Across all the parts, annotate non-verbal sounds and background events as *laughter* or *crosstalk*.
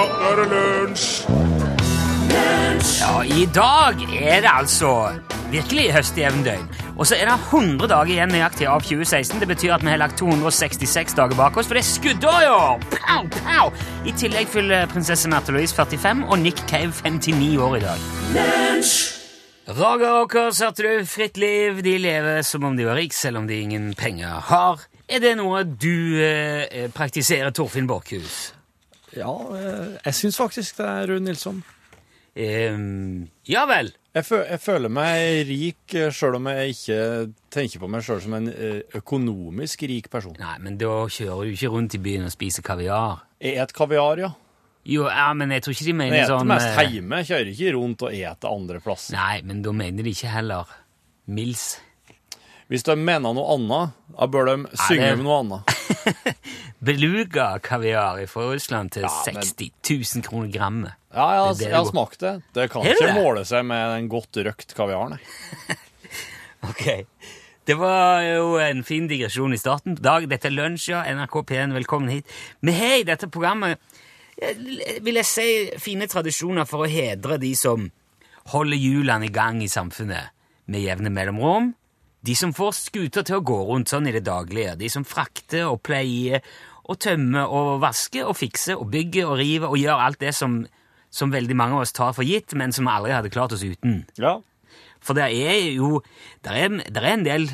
nå er det lunsj! Ja, i dag er det altså virkelig høstjevndøgn. Og så er det 100 dager igjen nøyaktig av 2016. Det betyr at vi har lagt 266 dager bak oss, for det er skuddår i år! Pow, pow! I tillegg fyller prinsesse Märtha Louise 45 og Nick Cave 59 år i dag. Roger Åkers, hørte du? Fritt liv. De lever som om de var rik, selv om de ingen penger har. Er det noe du eh, praktiserer, Torfinn Borchhus? Ja, eh, jeg syns faktisk det er Rune Nilsson. Um, ja vel. Jeg, føl jeg føler meg rik eh, sjøl om jeg ikke tenker på meg sjøl som en eh, økonomisk rik person. Nei, men da kjører du ikke rundt i byen og spiser kaviar. Jeg et kaviar, ja. Jo, ja, men jeg tror ikke de Jeg sånn Jeg spiser mest hjemme. Jeg kjører ikke rundt og eter andre plasser. Nei, men da mener de ikke heller Mils. Hvis de mener noe annet, da bør de synge det- med noe annet. *laughs* Beluga-kaviar fra Russland til Ja, men- 60 000 kroner grammet. Ja, jeg har, Det det jeg har smakt det. Det kan Hele ikke det? måle seg med den godt røkt kaviaren. *laughs* Ok. Det var jo en fin digresjon i starten. Dag, dette er lunsj, ja. NRK P1, velkommen hit. Vi har i dette programmet, vil jeg si, fine tradisjoner for å hedre de som holder hjulene i gang i samfunnet med jevne mellomrom. De som får skuter til å gå rundt sånn i det daglige. De som frakter og pleier og tømmer og vasker og fikser og bygger og river og gjør alt det som, som veldig mange av oss tar for gitt, men som vi aldri hadde klart oss uten. Ja. For det er jo Det er, der er en del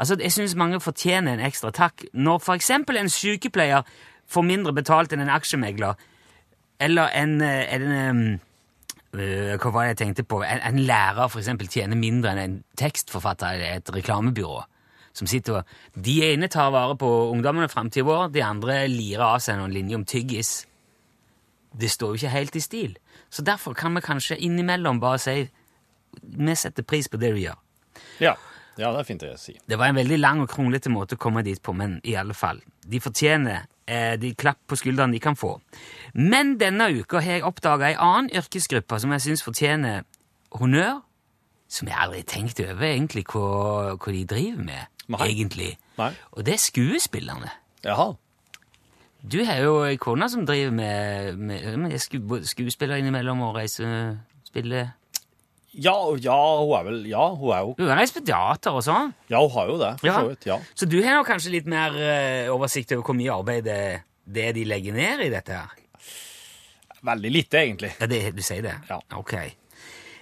Altså, Jeg syns mange fortjener en ekstra takk. Når f.eks. en sykepleier får mindre betalt enn en aksjemegler, eller en, en, en eh, Hva var det jeg tenkte på? En, en lærer for eksempel, tjener mindre enn en tekstforfatter i et reklamebyrå. Som sitter og, De ene tar vare på ungdommene fram til vår, de andre lirer av seg noen linjer om tyggis. Det står jo ikke helt i stil. Så derfor kan vi kanskje innimellom bare si vi setter pris på det du gjør. Ja. ja, det er fint å si. Det var en veldig lang og kronglete måte å komme dit på, men i alle fall. De fortjener eh, de klapp på skuldrene de kan få. Men denne uka har jeg oppdaga ei annen yrkesgruppe som jeg syns fortjener honnør. Som jeg aldri har tenkt over egentlig hva, hva de driver med, Nei. egentlig. Nei. Og det er skuespillerne. Jaha. Du har jo ei kone som driver med, med, med skuespiller innimellom og reiser spiller Ja, ja, hun er vel Ja, hun er jo Hun er reist og sånn. Ja, hun har jo det, Ja. så vidt. Ja. Så du har nå kanskje litt mer uh, oversikt over hvor mye arbeid det, det de legger ned i dette her? Veldig lite, egentlig. Ja, det, du sier det? Ja. Ok.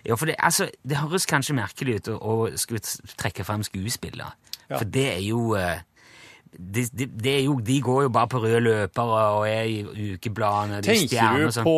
Ja, for det, altså, det høres kanskje merkelig ut å, å skulle trekke frem skuespillere. Ja. For det er jo uh, de, de, de, jo, De går jo bare på røde løpere og er i ukebladene. de Tenker du sånn. på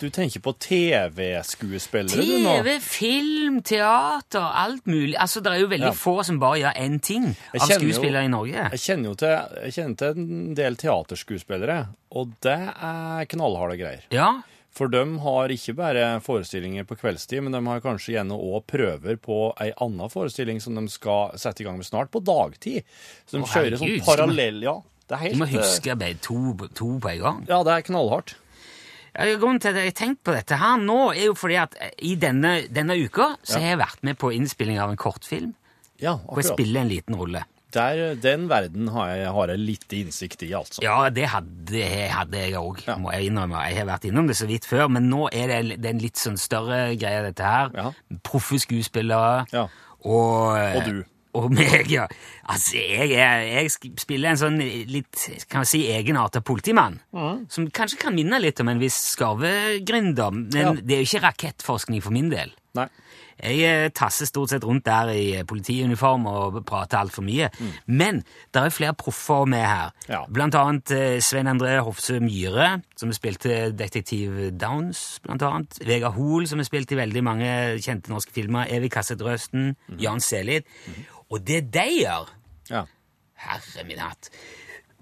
Du tenker på TV-skuespillere, du nå? TV, film, teater, alt mulig. Altså, Det er jo veldig Ja. få som bare gjør én ting av skuespillere jo- i Norge. Jeg kjenner jo til, jeg kjenner til en del teaterskuespillere, og det er knallharde greier. Ja, For de har ikke bare forestillinger på kveldstid, men de har kanskje gjerne òg prøver på ei anna forestilling som de skal sette i gang med snart, på dagtid. Så de Å, kjører sånn parallell Ja, det er Du må helt eh, huske to, to på en gang. Ja, det er knallhardt. Grunnen til at jeg har tenkt på dette her nå, er jo fordi at i denne, denne uka så har jeg vært med på innspilling av en kortfilm, Ja, og jeg spiller en liten rolle. Der, den verden har jeg, har jeg litt innsikt i, altså. Ja, det hadde, hadde jeg òg, Ja. må jeg innrømme. Jeg har vært innom det så vidt før, men nå er det, det er en litt sånn større greie, dette her. Ja. Proffe skuespillere. Ja. Og, Og du. Og meg, ja. Altså, jeg, er, jeg spiller en sånn litt, kan man si, egenartet politimann. Mm. Som kanskje kan minne litt om en viss skarvegründer, men Ja. det er jo ikke rakettforskning for min del. Nei. Jeg eh, tasser stort sett rundt der i eh, politiuniform og prater altfor mye. Men det er flere proffer med her. Ja. Blant annet eh, Svein André Hofse Myhre, som spilte Detektiv Downs, blant annet. Vegard Hoel, som har spilt i veldig mange kjente norske filmer. Evig Kasset Røsten. Jan Selid. Og det de gjør Ja. Herre min hatt.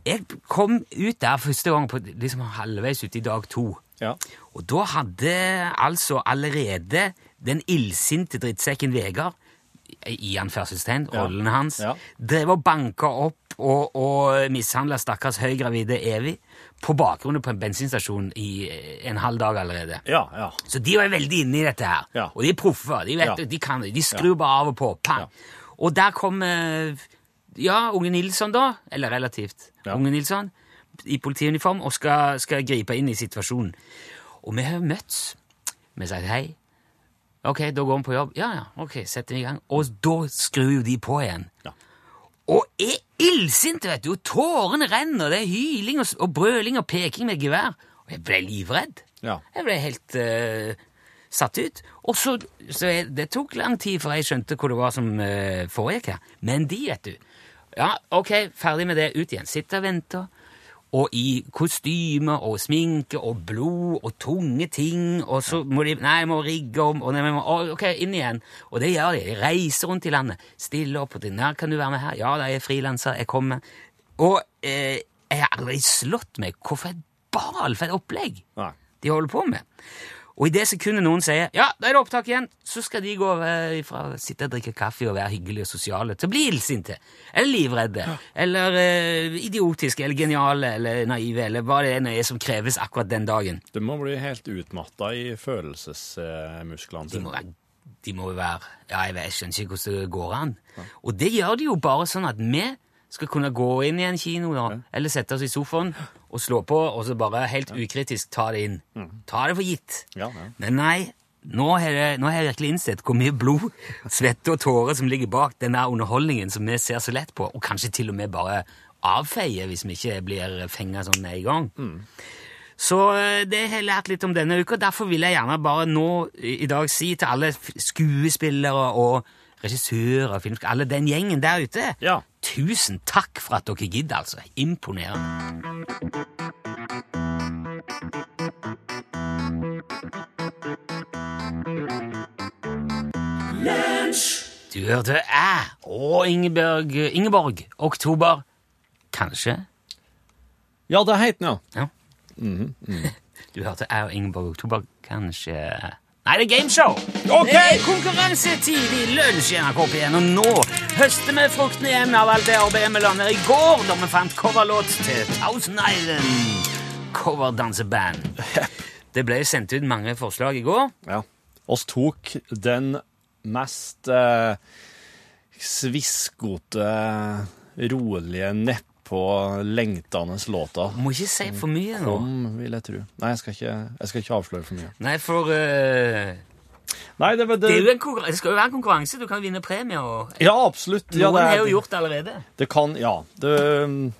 Jeg kom ut der første gang på liksom halvveis ut i dag to. Ja. Og da hadde altså allerede den illsinte drittsekken Vegard, i anførselstegn, Ja. rollen hans, Ja. drev og banka opp og, og mishandla stakkars høygravide Evy på bakgrunnen på en bensinstasjon i eh, en halv dag allerede. Ja, ja. Så de var veldig inne i dette her. Ja. Og de er proffe. De, vet, Ja. de kan det. De skrur bare av og på. Pang. Og der kom eh, ja, unge Nilsson, da. Eller relativt. Ja. Unge Nilsson i politiuniform og skal, skal gripe inn i situasjonen. Og vi har møtts. Vi sagt hei. Ok, da går vi på jobb. Ja, ja, ok, setter vi i gang. Og da skrur jo de på igjen. Ja. Og er illsinte, vet du. Og tårene renner. Det er hyling og, og brøling og peking med gevær. Og jeg ble livredd. Ja. Jeg ble helt eh, satt ut. Og så, så jeg, Det tok lang tid før jeg skjønte hva det var som uh, foregikk her. Men de, vet du Ja, ok, ferdig med det. Ut igjen. Sitter og venter. Og i kostyme og sminke og blod og tunge ting. Og så må de Nei, jeg må rigge om. Og nei, jeg må, ok, inn igjen. Og det gjør de. De reiser rundt i landet. Stiller opp og til nær kan du være med her? Ja, da er jeg frilanser. Jeg kommer. Og eh, jeg har aldri slått meg. Hvorfor et bal for et opplegg Nei. de holder på med. Og i det sekundet noen sier ja, da er det opptak igjen, så skal de gå fra å sitte og drikke kaffe og være hyggelige og sosiale til å bli illsinte. Eller livredde. Eller uh, idiotiske eller geniale eller naive eller hva det er som kreves akkurat den dagen. Du må bli helt utmatta i følelsesmusklene De sine. være de må være Ja, jeg, vet, jeg skjønner ikke hvordan det går an. Og det gjør de jo bare sånn at vi skal kunne gå inn i en kino da, eller sette oss i sofaen og slå på, og så bare helt ukritisk ta det inn. Ta det for gitt. Men nei, nå har, jeg, nå har jeg virkelig innsett hvor mye blod, svette og tårer som ligger bak denne underholdningen som vi ser så lett på, og kanskje til og med bare avfeier hvis vi ikke blir fenga sånn med en gang. Så eh, det har jeg lært litt om denne uka. Derfor vil jeg gjerne bare nå i i dag si til alle skuespillere og regissører, filmsk- alle den gjengen der ute Ja. Tusen takk for at dere gidder, altså. Imponerende. Du hørte æ og Ingeborg, Ingeborg Oktober. Kanskje? Ja, det er den, ja. Ja. *laughs* Du hørte æ og Ingeborg Oktober. Kanskje Nei, det er gameshow! Okay. Det er konkurransetid i lunsj i NRK P1, og nå høster vi fruktene igjen av alt det arbeidet vi la ned i går da vi fant coverlåt til Thousand Island coverdanseband. Det ble sendt ut mange forslag i går. ja. Oss tok den mest eh, sviskote, rolige, nedpå lengtende låta. Må ikke si for mye nå. Kom, vil jeg tro. Nei, jeg skal ikke, jeg skal ikke avsløre for mye. Nei, for uh... Nei, det, det, det, er jo en det skal jo være en konkurranse. Du kan vinne premier. og Ja, absolutt. Ja, Noen har jo gjort det allerede. Det kan, ja. Det, um,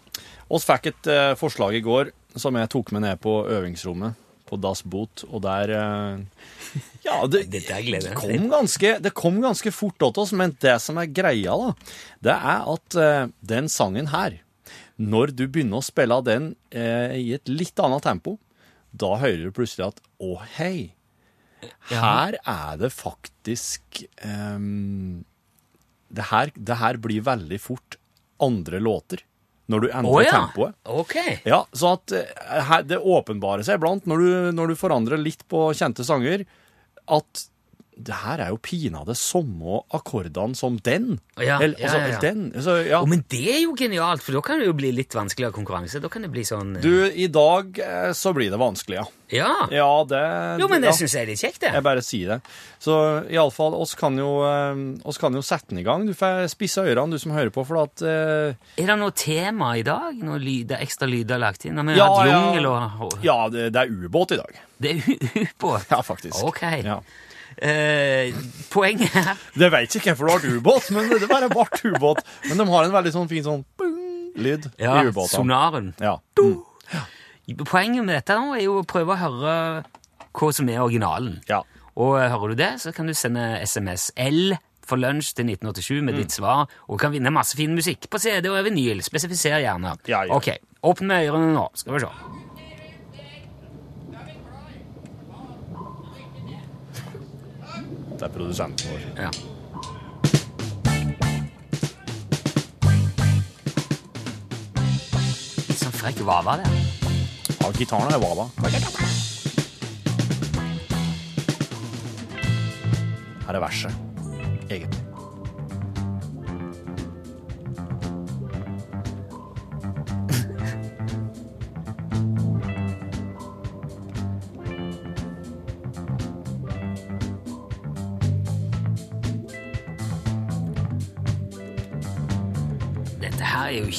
oss fikk et uh, forslag i går som jeg tok med ned på øvingsrommet på Das Boot, og der uh, Ja, det, *laughs* det, kom ganske, det kom ganske fort til oss, men det som er greia, da, det er at uh, den sangen her, når du begynner å spille den eh, i et litt annet tempo, da hører du plutselig at å, hei, her er det faktisk ehm, det, her, det her blir veldig fort andre låter når du Å oh, ja. tempoet. Ok. Ja, så at eh, her, det åpenbarer seg iblant når du, når du forandrer litt på kjente sanger, at det her er jo pinadø samme akkordene som den. Ja, Eller, ja, altså, ja, ja. den. Så, ja. Oh, men det er jo genialt, for da kan det jo bli litt vanskeligere konkurranse. Da kan det bli sånn eh, Du, i dag eh, så blir det vanskelig, ja. Ja. Ja, det Jo, men det ja. syns jeg er litt kjekt, det. Jeg bare sier det. Så iallfall, oss kan jo eh, oss kan jo sette den i gang. Du får spisse ørene, du som hører på, for at eh, Er det noe tema i dag? Noe lyd, ekstra lyder lagt inn? Har vi hatt ja. jungel og Ja, det, det er ubåt i dag. Det er ubåt. Ja, faktisk. Ok. Ja. Eh, poenget her Det vet ikke hvorfor det ble ubåt, men det bare ble ubåt. Men de har en veldig sånn fin sånn lyd Ja, i ubåtene. sonaren. Ja. Mm. Poenget med dette nå er jo å prøve å høre hva som er originalen. ja. Og eh, hører du det, så kan du sende SMS L for lunsj til 1987 Mm. med ditt svar, og kan vinne masse fin musikk på CD og vinyl. Spesifiser gjerne. Ja, ja. Ok, åpne ørene nå. Skal vi se. Det er produsenten vår. Ja. Litt sånn frekk vava det. Ja, gitaren er vava. Her er verset, egentlig.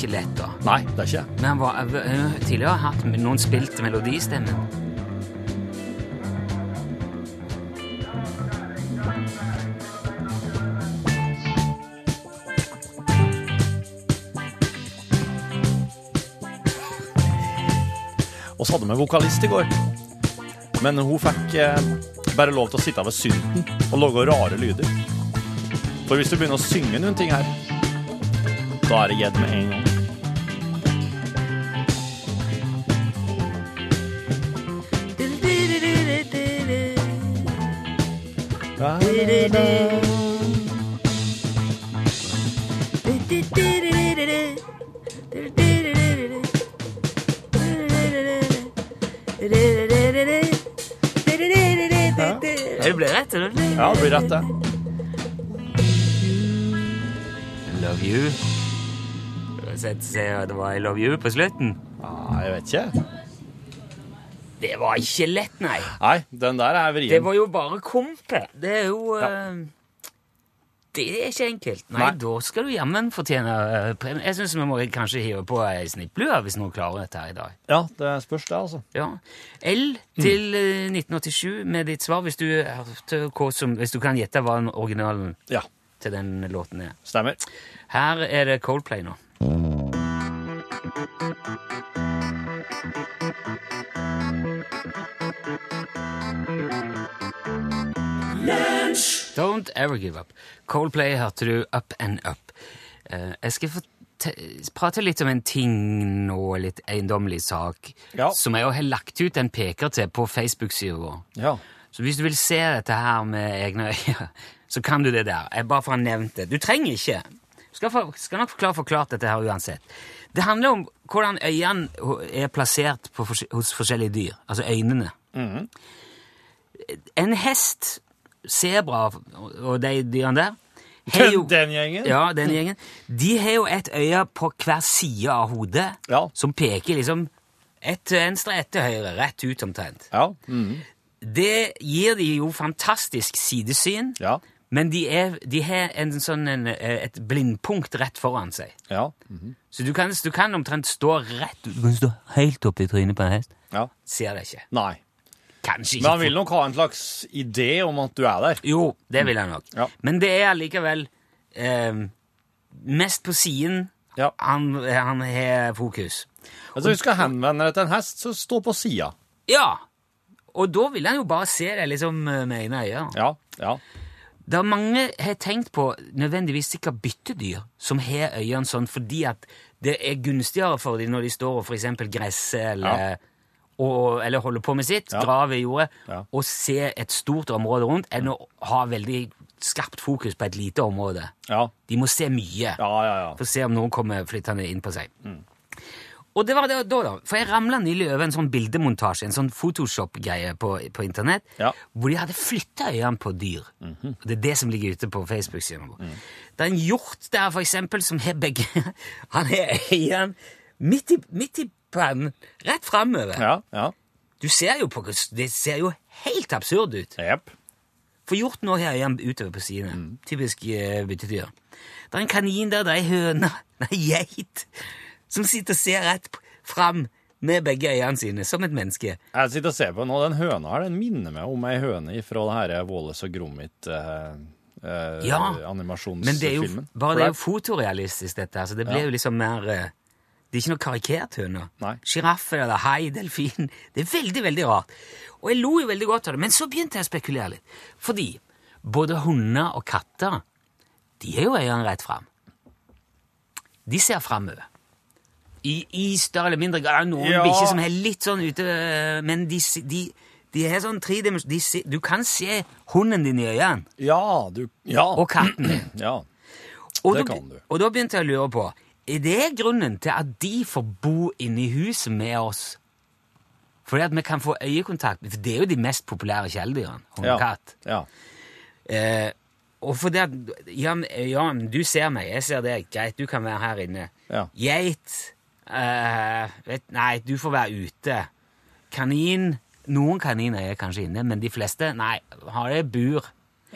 ikke lett, da. Nei, det er ikke. Men var, eh, tidligere har hatt noen spilt melodistemmen. Vi hadde med vokalist i går, men hun fikk eh, bare lov til å sitte ved synten og lage rare lyder. For hvis du begynner å synge noen ting her, da er det gjedd med en gang. Det blir rett, eller? Ja, det blir rett, det. Love you. Sett se det var I love you på slutten. Ja, jeg vet ikke. Det var ikke lett, nei. Nei, den der er vrien. Det var jo bare kompe. Det er jo eh, Det er ikke enkelt. Nei, Nei. da skal du jammen fortjene uh, premie. Jeg syns vi må kanskje hive på ei snipplue hvis noen klarer dette her i dag. Ja, det spørs det, altså. Ja. L til eh, 1987 med ditt svar, hvis du, som, hvis du kan gjette hva den originalen Ja, til den låten er. stemmer. Her er det Coldplay nå. Don't ever give up. Coldplay hørte du Up and Up. Eh, jeg skal prate litt om en ting nå, litt eiendommelig sak, Ja. som jeg har lagt ut en peker til på Facebook-sida vår. Ja. Så hvis du vil se dette her med egne øyne, *laughs* så kan du det der. Jeg bare for å ha nevnt det. Du trenger ikke. Skal, for, skal nok forklare forklart dette her uansett. Det handler om hvordan øynene er plassert på, hos forskjellige dyr. Altså øynene. En hest, sebra og- de dyrene der Den, jo- den gjengen? ja, den gjengen. De har jo et øye på hver side av hodet Ja. som peker liksom ett til venstre, ett til høyre, rett ut omtrent. Ja. Mm. Det gir de jo fantastisk sidesyn, Ja. men de, er, de har en sånn en, et blindpunkt rett foran seg. Ja. mhm. Så du kan, du kan omtrent stå rett Du kan stå helt opp i trynet på en hest. ja. Ser det ikke. Nei. Kanskje ikke. Men han vil nok ha en slags idé om at du er der. Jo, det vil han nok. Ja. Men det er allikevel eh, mest på siden Ja. han, han har fokus. Altså, Hvis du skal henvende deg til en hest, så stå på sida. Ja! Og da vil han jo bare se deg liksom eh, med egne øyne. Ja. Ja. Er mange har tenkt på nødvendigvis sikkert byttedyr som har øynene sånn fordi at det er gunstigere for dem når de står og eksempel gresser eller, Ja. Og, eller holder på med sitt, Ja. graver i jordet, Ja. og se et stort område rundt, enn å ha veldig skarpt fokus på et lite område. Ja. De må se mye Ja, ja, ja. for å se om noen kommer flyttende inn på seg. Og det var det da, da. For jeg ramla nylig over en sånn bildemontasje, en sånn Photoshop-greie på, på internett, Ja. hvor de hadde flytta øynene på dyr. Og Det er det som ligger ute på Facebook-siden vår. Det er en hjort der, for eksempel, som har begge *laughs* Han har øynene midt i, midt i pannen, rett framover. Ja. ja. Du ser jo på Det ser jo helt absurd ut. Yep. For hjorten òg her igjen utover på sidene. Typisk uh, byttedyr. Det er en kanin der, det er ei høne, *laughs* det er ei geit, som sitter og ser rett fram med begge øynene sine, som et menneske. Jeg sitter og ser på nå, den høna her, den minner meg om ei høne fra det her Våles og Gromit Uh, Uh, Ja, animasjonsfilmen. Men det er jo, bare det er jo fotorealistisk, dette. så det blir Ja. jo liksom mer eh, Det er ikke noe karikert høne. Nei. Sjiraff eller hai, delfin Det er veldig, veldig rart. Og jeg lo jo veldig godt av det, men så begynte jeg å spekulere litt. Fordi både hunder og katter, de har jo øynene rett fram. De ser framover. I, I større eller mindre grad. Noen Ja. bikkjer som er litt sånn ute Men de, de, de er sånn tredimensjonale Du kan se hunden din i øynene, Ja, du Ja. og katten Ja, *clears throat* ja. Og Det da, kan du. Og da begynte jeg å lure på Er det grunnen til at de får bo inne i huset med oss? Fordi at vi kan få øyekontakt For det er jo de mest populære kjæledyrene. Hund og Ja. katt. ja. Eh, og fordi at Jan, Jan, du ser meg, jeg ser deg. Greit, du kan være her inne. Ja. Geit eh, vet, Nei, du får være ute. Kanin Noen kaniner er kanskje inne, men de fleste nei, har det i bur.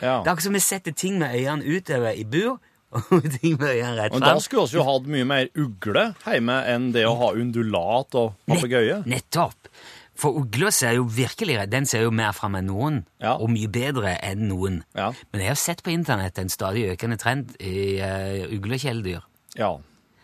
ja. Det er akkurat som vi setter ting med øynene utover i bur, og *laughs* ting med øynene rett Men da skulle vi jo hatt mye mer ugle hjemme enn det å ha undulat og papegøye. Nettopp. For ugla ser jo virkelig Den ser jo mer fram enn noen, Ja. og mye bedre enn noen. Ja. Men jeg har sett på internett en stadig økende trend i uh, uglekjæledyr. Ja.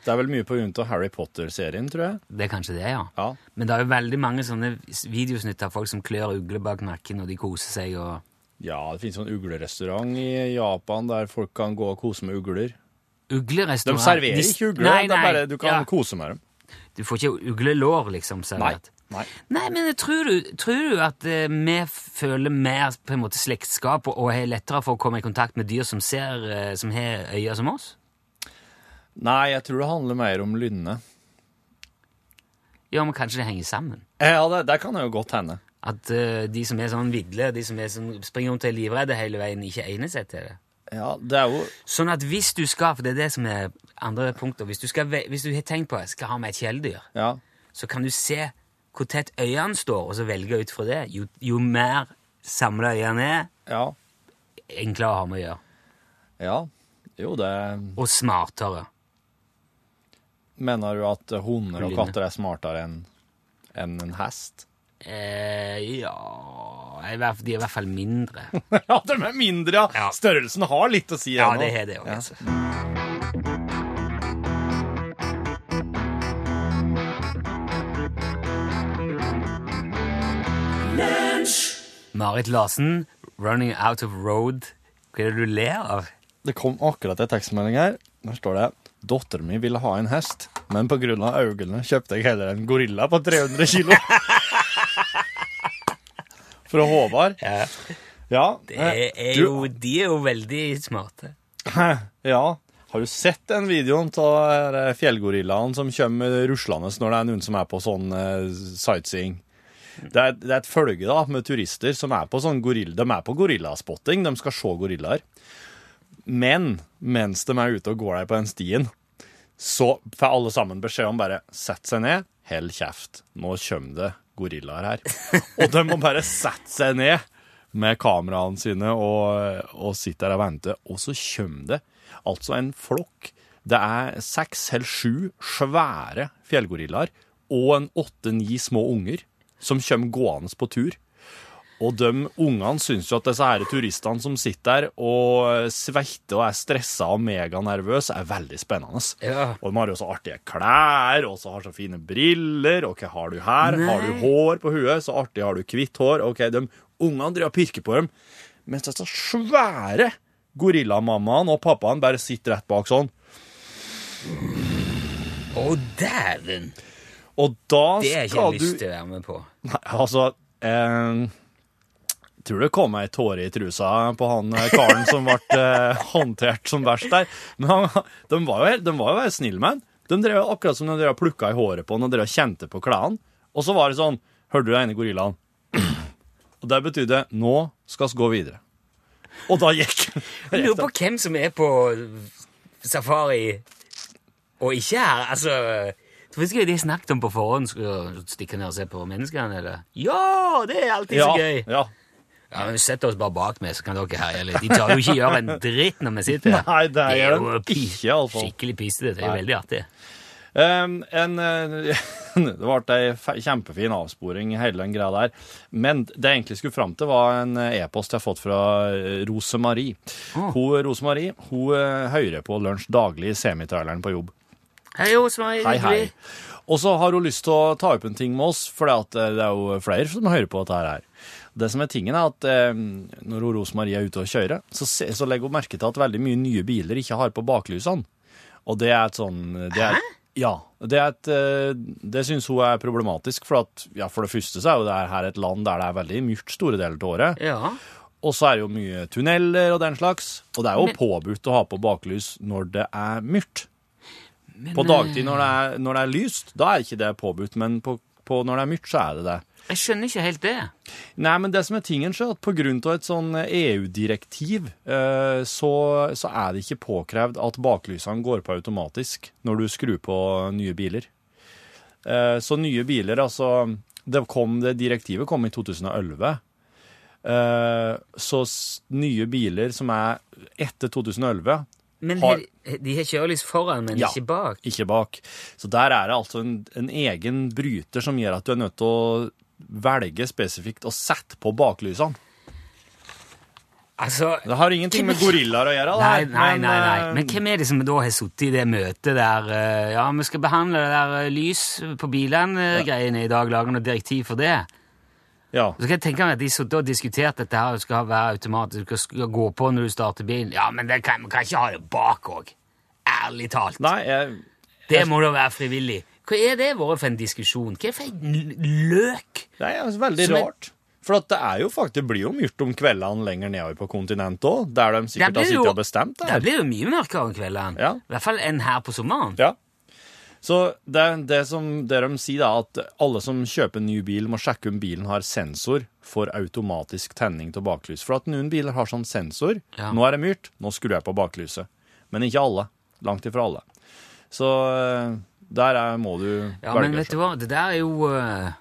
Det er vel mye på grunn av Harry Potter-serien, tror jeg. Det er kanskje det, ja. Ja. Men det er jo veldig mange sånne videosnutt av folk som klør ugler bak nakken, og de koser seg og Ja, det finnes sånn en uglerestaurant i Japan der folk kan gå og kose med ugler. Uglerestaurant? De serverer de- ikke ugler, Nei, nei, bare du kan ja. kose med dem. Du får ikke uglelår, liksom, servert. Nei. Nei, men tror du, tror du at uh, vi føler mer på en måte slektskap og, og har lettere for å komme i kontakt med dyr som ser, uh, som har øyne som oss? Nei, jeg tror det handler mer om lynne. Ja, men kanskje det henger sammen? Ja, det, det kan jo godt hende. At uh, de som er sånn vidle, de som er sånn, springer rundt og er livredde hele veien, ikke egner seg til det? Ja, det er jo Sånn at hvis du skal, for det er det som er andre punkter, hvis du, skal, hvis du har tenkt på jeg skal ha med et kjæledyr, Ja. så kan du se hvor tett øynene står, og så velge ut fra det. Jo, jo mer samla øynene er, Ja. enklere å ha med å gjøre. Ja. Jo, det Og smartere. Mener du at hunder og katter er smartere enn en, en hest? Eh, ja De er i hvert fall mindre. *laughs* ja, de er mindre, ja. Ja. Størrelsen har litt å si. Ja, det har det òg, altså. Marit Larsen, 'Running Out of Road'. Hva er det du ler av? Det kom akkurat en tekstmelding her. Der står det Datteren min ville ha en hest, men av øynene kjøpte jeg heller en gorilla på 300 kilo. *laughs* Fra Håvard. Ja, Ja. det eh, er jo, de er jo veldig smarte. Ja. Har du sett den videoen av fjellgorillaen som kommer ruslende når det er noen som er på sånn eh, sightseeing? Det er, det er et følge da, med turister som er på sånn gorilla, de er på gorillaspotting. De skal se gorillaer. Men mens de er ute og går der på den stien, så får alle sammen beskjed om bare sett seg ned, hold kjeft. Nå kommer det gorillaer her. Og de må bare sette seg ned med kameraene sine og, og sitte der og vente. Og så kommer det altså en flokk. Det er seks eller sju svære fjellgorillaer og en åtte-ni små unger som kommer gående på tur. Og de ungene syns jo at disse her turistene som sitter der og svetter og er stressa og meganervøse, er veldig spennende. Ja. Og de har jo så artige klær, og så har så fine briller. Og hva har du her? Nei. Har du hår på huet? Så artig har du hvitt hår. Ok, de ungene driver og pirker på dem. Mens disse svære gorillamammaen og pappaen bare sitter rett bak sånn. Å, dæven! Og da Det er ikke skal jeg du lyst til å være med på. Nei, altså eh, Tror det kom ei tåre i trusa på han eh, karen som ble eh, håndtert som verst der. Men han, de var jo helt- de var jo veldig snille med han. De drev akkurat som de drev plukka i håret på han og drev kjente på klærne. Og så var det sånn Hørte du den ene gorillaen? *clears throat* Og det betydde nå skal vi gå videre. Og da gikk *laughs* Jeg lurer på hvem som er på safari og ikke her. Altså Tror ikke de snakket om på forhånd skulle stikke ned og se på menneskene, eller? Ja, det er alltid Ja, så gøy! ja. Ja, men Sett oss bare bak meg, så kan dere herje litt. De tar jo ikke gjøre en dritt når vi sitter her. Nei, det er, jo ikke, iallfall. Skikkelig pissete. Det er jo veldig artig. Um, en, eh, *laughs* det ble ei kjempefin avsporing hele den greia der. Men det jeg egentlig skulle fram til, var en eh, e-post jeg har fått fra Rosemarie. Oh. Hun, Rosemarie hun eh, hører på lunsj daglig i semitraileren på jobb. Hei, Rosemarie. Hei, hei. Og så har hun lyst til å ta opp en ting med oss, for det er jo flere som hører på dette her. Det som er tingen er at eh, når Rose Marie er ute og kjører, så, så legger hun merke til at veldig mye nye biler ikke har på baklysene. Og det er et sånn det er, Ja. Det, er et, eh, det syns hun er problematisk, for at, ja, for det første så er jo det her et land der det er veldig mørkt store deler av året. Ja. Og så er det jo mye tunneler og den slags. Og det er jo Men- påbudt å ha på baklys når det er mørkt. Men, På dagtid når det er, når det er lyst, da er ikke det påbudt, men på, på når det er mørkt, så er det det. eh, Jeg skjønner ikke helt det. Nei, men det som er tingen, så er at på grunn av et sånn EU-direktiv, eh, så, så er det ikke påkrevd at baklysene går på automatisk når du skrur på nye biler. Eh, så nye biler, altså det, kom, det direktivet kom i 2011. Eh, så nye biler som er etter 2011, Men Har- de har kjørelys foran, men Ja. ikke bak. ikke bak. Så der er det altså en, en egen bryter som gjør at du er nødt til å velge spesifikt og sette på baklysene. Altså Det har ingenting med gorillaer å gjøre. Nei, nei, men, nei, nei. eh, Men hvem er det som da har sittet i det møtet der eh, Ja, vi skal behandle det der eh, lys på bilene-greiene i dag, lage noe direktiv for det. Ja. Så kan jeg tenke meg at de satt og diskuterte dette her skal være automatisk, du skal gå på når du starter bilen. Ja, men det kan, man kan ikke ha det bak òg. Ærlig talt. Nei, jeg, Det må da være frivillig. Hva er det vært for en diskusjon? Hva er det for en løk? det er altså veldig Som rart. For at det jo faktisk, det blir jo mørkt om kveldene lenger nedover på kontinentet òg, der de sikkert har sittet og bestemt det Der blir det jo mye mørkere om kveldene. Ja. I hvert fall enn her på sommeren. Ja. Så det, det som det de sier, da, at alle som kjøper en ny bil, må sjekke om bilen har sensor for automatisk tenning av baklys. For at noen biler har sånn sensor. Ja. Nå er det myrt, nå skrur jeg på baklyset. Men ikke alle. Langt ifra alle. Så eh, der er, må du Ja, men velge vet du hva, det der er jo eh,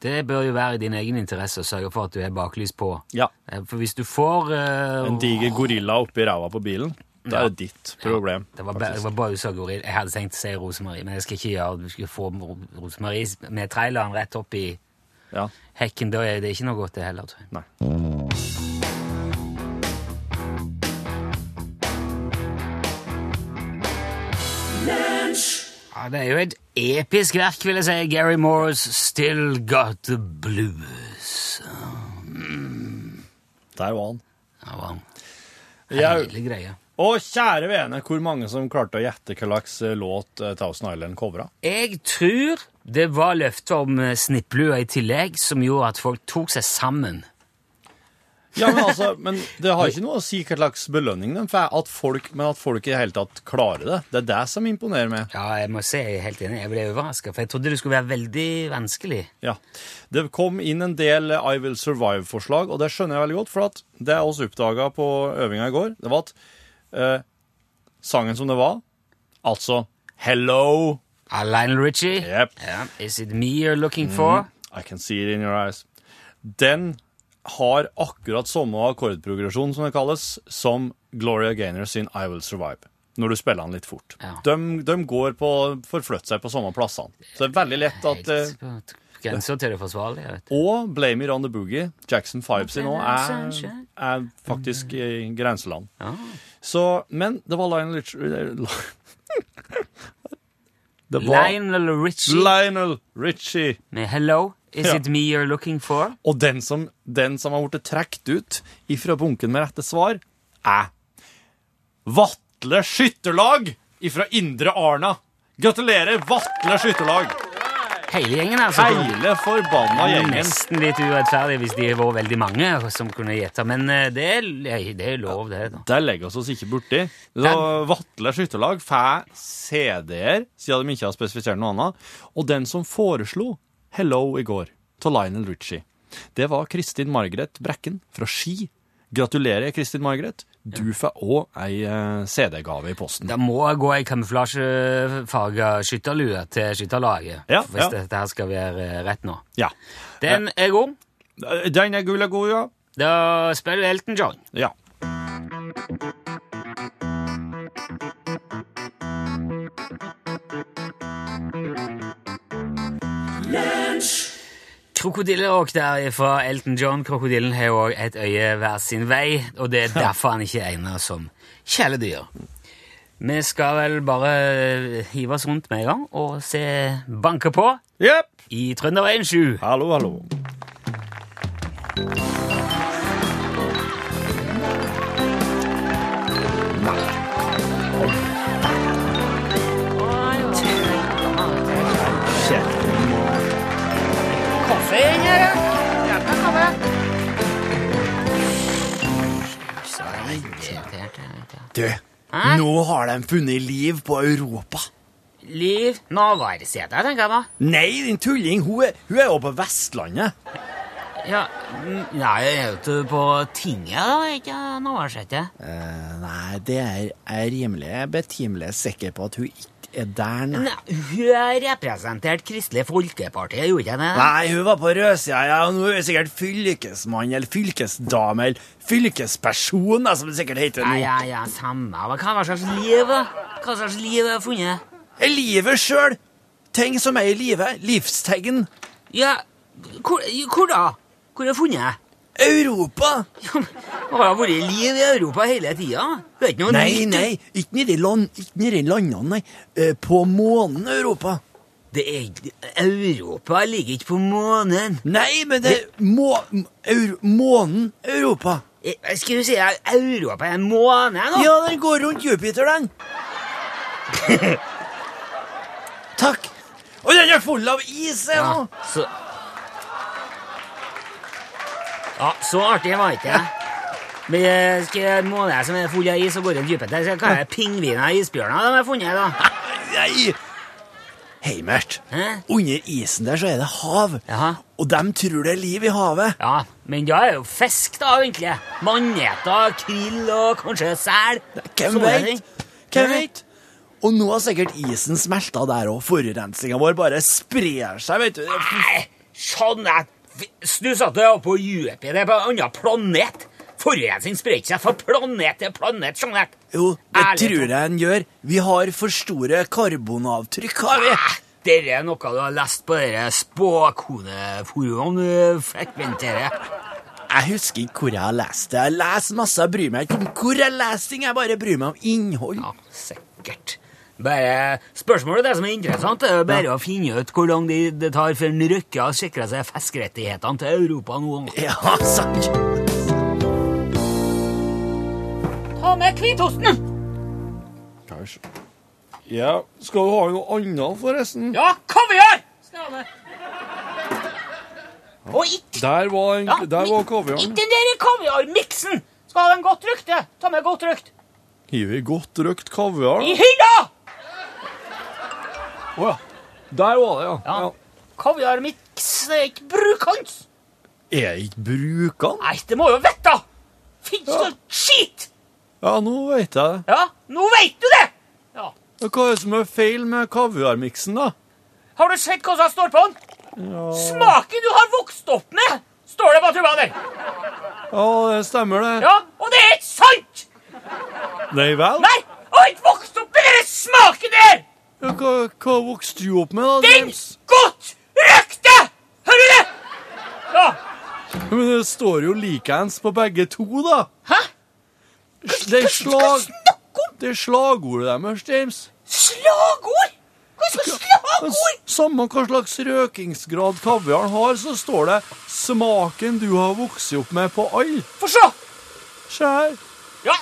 Det bør jo være i din egen interesse å sørge for at du har baklys på. Ja. Eh, For hvis du får uh, En diger gorilla oppi ræva på bilen, da er det ditt problem. Det var, ba- det var bare du. Jeg hadde tenkt å si Rosemarie, men jeg skal ikke gjøre det. Du skal få Ro- Rosemarie med traileren rett opp i Ja. hekken. Da er det ikke noe godt, det heller, tror jeg. Nei. Ja, det er jo et episk verk, vil jeg si. Gary Moores 'Still Got The Blues'. Der var han. Der var han. Hele greia. Og kjære vene, hvor mange som klarte å gjette hva slags eh, låt eh, Thousand Island covra? Jeg tror det var løftet om eh, snipplua i tillegg som gjorde at folk tok seg sammen. Ja, men altså, men det har ikke noe å si hva slags belønning de får, at folk, men at folk i det hele tatt klarer det. Det er det som imponerer meg. Ja, jeg må si jeg er helt enig. Jeg ble overraska, for jeg trodde det skulle være veldig vanskelig. Ja. Det kom inn en del I Will Survive-forslag, og det skjønner jeg veldig godt, for at det jeg også oppdaga på øvinga i går, det var at eh, sangen som det var, altså Hello, Ah, Lionel Richie. Yep. Yeah. Is it me you're looking for? I can see it in your eyes. Den har akkurat samme akkordprogresjon, som det kalles, som Gloria Gaynor sin I Will Survive. Når du spiller den litt fort. Ja. De, de går på, forflytter seg på samme plassene. Så det er veldig lett at eh, grensa til det forsvarlige. Og Blame It On The Boogie, Jackson 5 sin nå, er, er faktisk i grenseland. Ja. Så, men det var Lionel Richie *laughs* Det var Lionel Richie Lionel Richie. med 'Hello, is Ja. it me you're looking for'? Og den som, den som har blitt trukket ut ifra bunken med rette svar, er Vatle Skytterlag ifra Indre Arna. Gratulerer, Vatle Skytterlag! Hele gjengen, altså. Hele forbanna gjengen. Nesten litt urettferdig hvis de var veldig mange som kunne gjette, men eh, det er, det er lov, det. da. Der legger vi oss ikke borti. Så Vatle Skytterlag får CD-er, siden de ikke har spesifisert noe annet. Og den som foreslo Hello i går, til Lionel Richie, det var Kristin Margaret Brekken fra Ski. Gratulerer, Kristin Margaret. Du får òg ei eh, CD-gave i posten. Da må gå ei kamuflasjefarga skytterlue til skytterlaget. Ja, hvis ja. dette her skal være eh, rett nå. Ja. Den er god. Den er gul og god, ja. Da spiller du Elton John. Ja. Krokodillerock der fra Elton John. Krokodillen har òg et øye hver sin vei, og det er *laughs* derfor han ikke egner som kjæledyr. Vi skal vel bare hive oss rundt med en gang og se banke på yep. i Trønderveien 7. Hallo, hallo. Du, Hæ? nå har de funnet liv på Europa. Liv Navarsete, tenker jeg da. Nei, din tulling, hun er, hun er jo på Vestlandet. Ja, Nei, jeg er ute på tinget, da, ikke Navarsete. Uh, nei, det er jeg rimelig betimelig sikker på at hun ikke er der nå. Nei, Hun representerte representert Kristelig Folkeparti, gjorde ikke det? Nei, hun var på rødsida, ja, nå er hun sikkert fylkesmann eller fylkesdame eller fylkesperson, da, som det sikkert heter nå. ja, ja, samme. Hva slags liv? Hva slags liv har jeg funnet? Livet sjøl! Ting som er i livet. Livstegn. Ja, hvor, hvor da? Hvor har jeg funnet? Europa! Det har vært liv i Europa hele tida. Nei, nytt. nei, ikke nedi land, landene, nei. Eh, På månen Europa. Det er Europa ligger ikke på månen. Nei, men det er må, eur, månen Europa. Eh, Skal du si at Europa er en måne nå? Ja, den går rundt Jupiter, den. *laughs* Takk. Og den er full av is ennå! Ja, så Ja, så artig var ikke det. Men skal jeg måne som er full av is og går dypet der. så kan jeg pingviner og isbjørner de har funnet, da. Nei. Hei, Mert. Hæ? Under isen der så er det hav. Jaha. Og de tror det er liv i havet. Ja, men da er det jo fisk, da, egentlig. Maneter, krill og kanskje sel. Hvem vet? Hvem vet? Og nå har sikkert isen smelta der òg. Forurensninga vår bare sprer seg, vet du. Nei, sånn at Du satt jo på Jupiter, er på en annen planet. Forurensning sprer ikke seg fra planet til planet. Jo, det Ærlig tror jeg en gjør. Vi har for store karbonavtrykk, har vi. Ah, Dette er noe du har lest på spåkoneforumene du frekventerer. Jeg husker ikke hvor jeg har lest det. Jeg leser masse, jeg bryr meg ikke om hvor jeg leser ting. Jeg bare bryr meg om innhold. Ja, sikkert. Bare Spørsmålet det som er interessant, er bare bare å finne ut hvor lang tid det tar før en Røkke har sikra seg fiskerettighetene til Europa nå. Ja, sant. Ta med hvitosten! Kanskje. Ja, skal du ha noe annet, forresten? Ja, kaviar! Skal jeg ha med. Og ikke Der var, en, ja, der var kaviaren. Ikke den der kaviarmiksen! Skal ha den godt rykte. Ta med godt rykt. Hiver godt røkt kaviar. I hylla! Å ja. Der var det, ja. Ja. ja. Kaviarmiks er ikke brukende. Er ikke brukende? Nei, det må jo vite! Fins Ja. det skit! Ja, nå vet jeg det. Ja, nå veit du det! Ja. Hva er det som er feil med kaviarmiksen, da? Har du sett hva som står på den? Smaken du har vokst opp med, står det på tuba der. Ja, det stemmer, det. Ja, Og det er ikke sant! Nei vel? Nei, jeg har ikke vokst opp med den smaken der! Ja, hva, hva vokste du opp med, da? James? Den godt røkte! Hører du det? Ja. Men det står jo likeens på begge to, da. Hæ? Det er slag... Det er slagordet deres, James. Slagord? Hva slags slagord? Samme hva slags røkingsgrad kaviaren har, så står det 'smaken du har vokst opp med på alle'. Få se. Se her. Ja,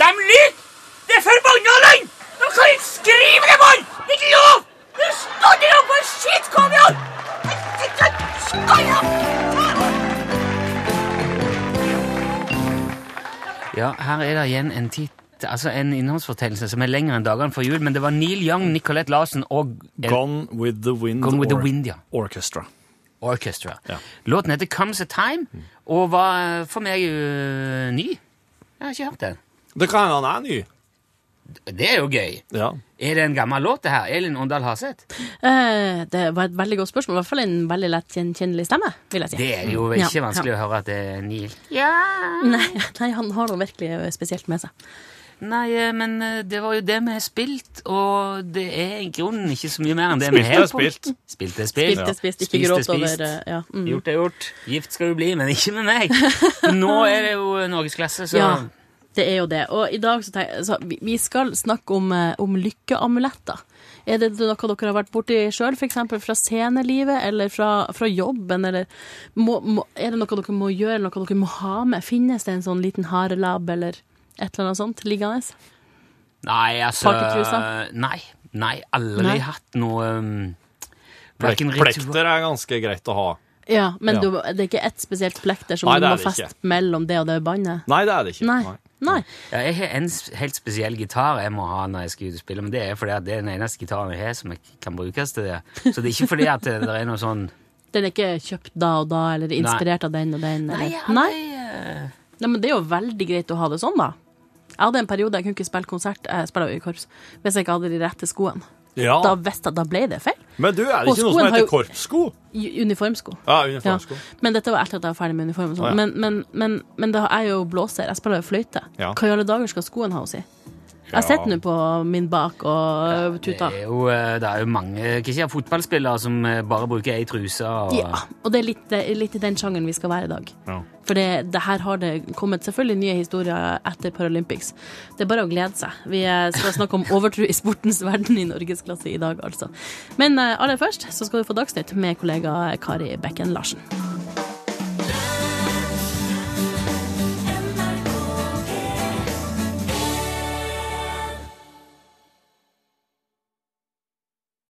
de lyver! Det er forbanna løgn! De kan ikke skrive det, mann! Ikke lov! Det står det på en skitt! Ja, her er det igjen en titt Altså en innholdsfortellelse som er lengre enn dagene før jul, men det var Neil Young, Nicolette Larsen og Gone with the Wind, Gone with the Wind, ja. Orchestra. Orchestra. Ja. Låten heter Comes a Time, og var for meg uh, ny. Jeg har ikke hørt den. Det kan hende han er ny. Det er jo gøy. Ja. Er det en gammel låt, det her? Elin Åndal Haseth? Eh, det var et veldig godt spørsmål. I hvert fall en veldig lett gjenkjennelig stemme, vil jeg si. Det er jo Ja, ikke vanskelig å høre at det er Neil. Ja. Nei, *laughs* nei, han har noe virkelig spesielt med seg. Nei, eh, men eh, det var jo det vi har spilt, og det er i grunnen ikke så mye mer enn det vi Spilt har er spilt. Spilt er spilt. Spilt er spist, ikke gråt over eh, ja. mm. Gjort er gjort. Gift skal du bli, men ikke med meg. *laughs* Nå er det jo norgesklasse, så Ja, det er jo det. Og i dag så tenk, så vi, skal snakke om, eh, om lykkeamuletter. Er det noe dere har vært borti sjøl, f.eks. fra scenelivet eller fra, fra jobben? Eller må, må, er det noe dere må gjøre, noe dere må ha med? Finnes det en sånn liten harelabb eller et eller annet sånt liggende? Nei, altså? Nei. Nei, aldri Nei. hatt noe um, plekter er ganske greit å ha. Ja, men Ja. Du, det er ikke ett spesielt plekter som Nei, du må feste mellom det og det båndet? Nei, det er det ikke. Nei. Nei. Ja, jeg har en helt spesiell gitar jeg må ha når jeg skal ut og spille, men det er fordi at det er den eneste gitaren jeg har som jeg kan brukes til det. Så det er ikke fordi at det, det er noe sånn *laughs* Den er ikke kjøpt da og da, eller inspirert av den og den? Nei, ja, Nei? eh, Nei, men det er jo veldig greit å ha det sånn, da. Jeg hadde en periode jeg kunne ikke spille konsert, jeg spiller jo i korps, hvis jeg ikke hadde de rette skoene. Ja. Da jeg da ble det feil. Men du, er det ikke noe som heter korpssko? Uniformsko. Ja, Ja. uniformsko. Men dette var etter at jeg var ferdig med uniform. og sånn. Ja. Men, men, men, men det er jo blåser. Jeg spiller jo fløyte. Ja. Hva i alle dager skal skoen ha å si? Ja. har sett nå på min bak og det er jo, eh, det er jo mange ikke jeg si, fotballspillere som eh, bare bruker ei truse. Og, Ja, og det er litt, litt i den sjangeren vi skal være i dag. Ja. For det, det her har det kommet selvfølgelig nye historier etter Paralympics. Det er bare å glede seg. Vi eh, skal snakke om overtro i sportens verden i norgesklasse i dag, altså. Men aller først så skal du få Dagsnytt med kollega Kari Bekken Larsen.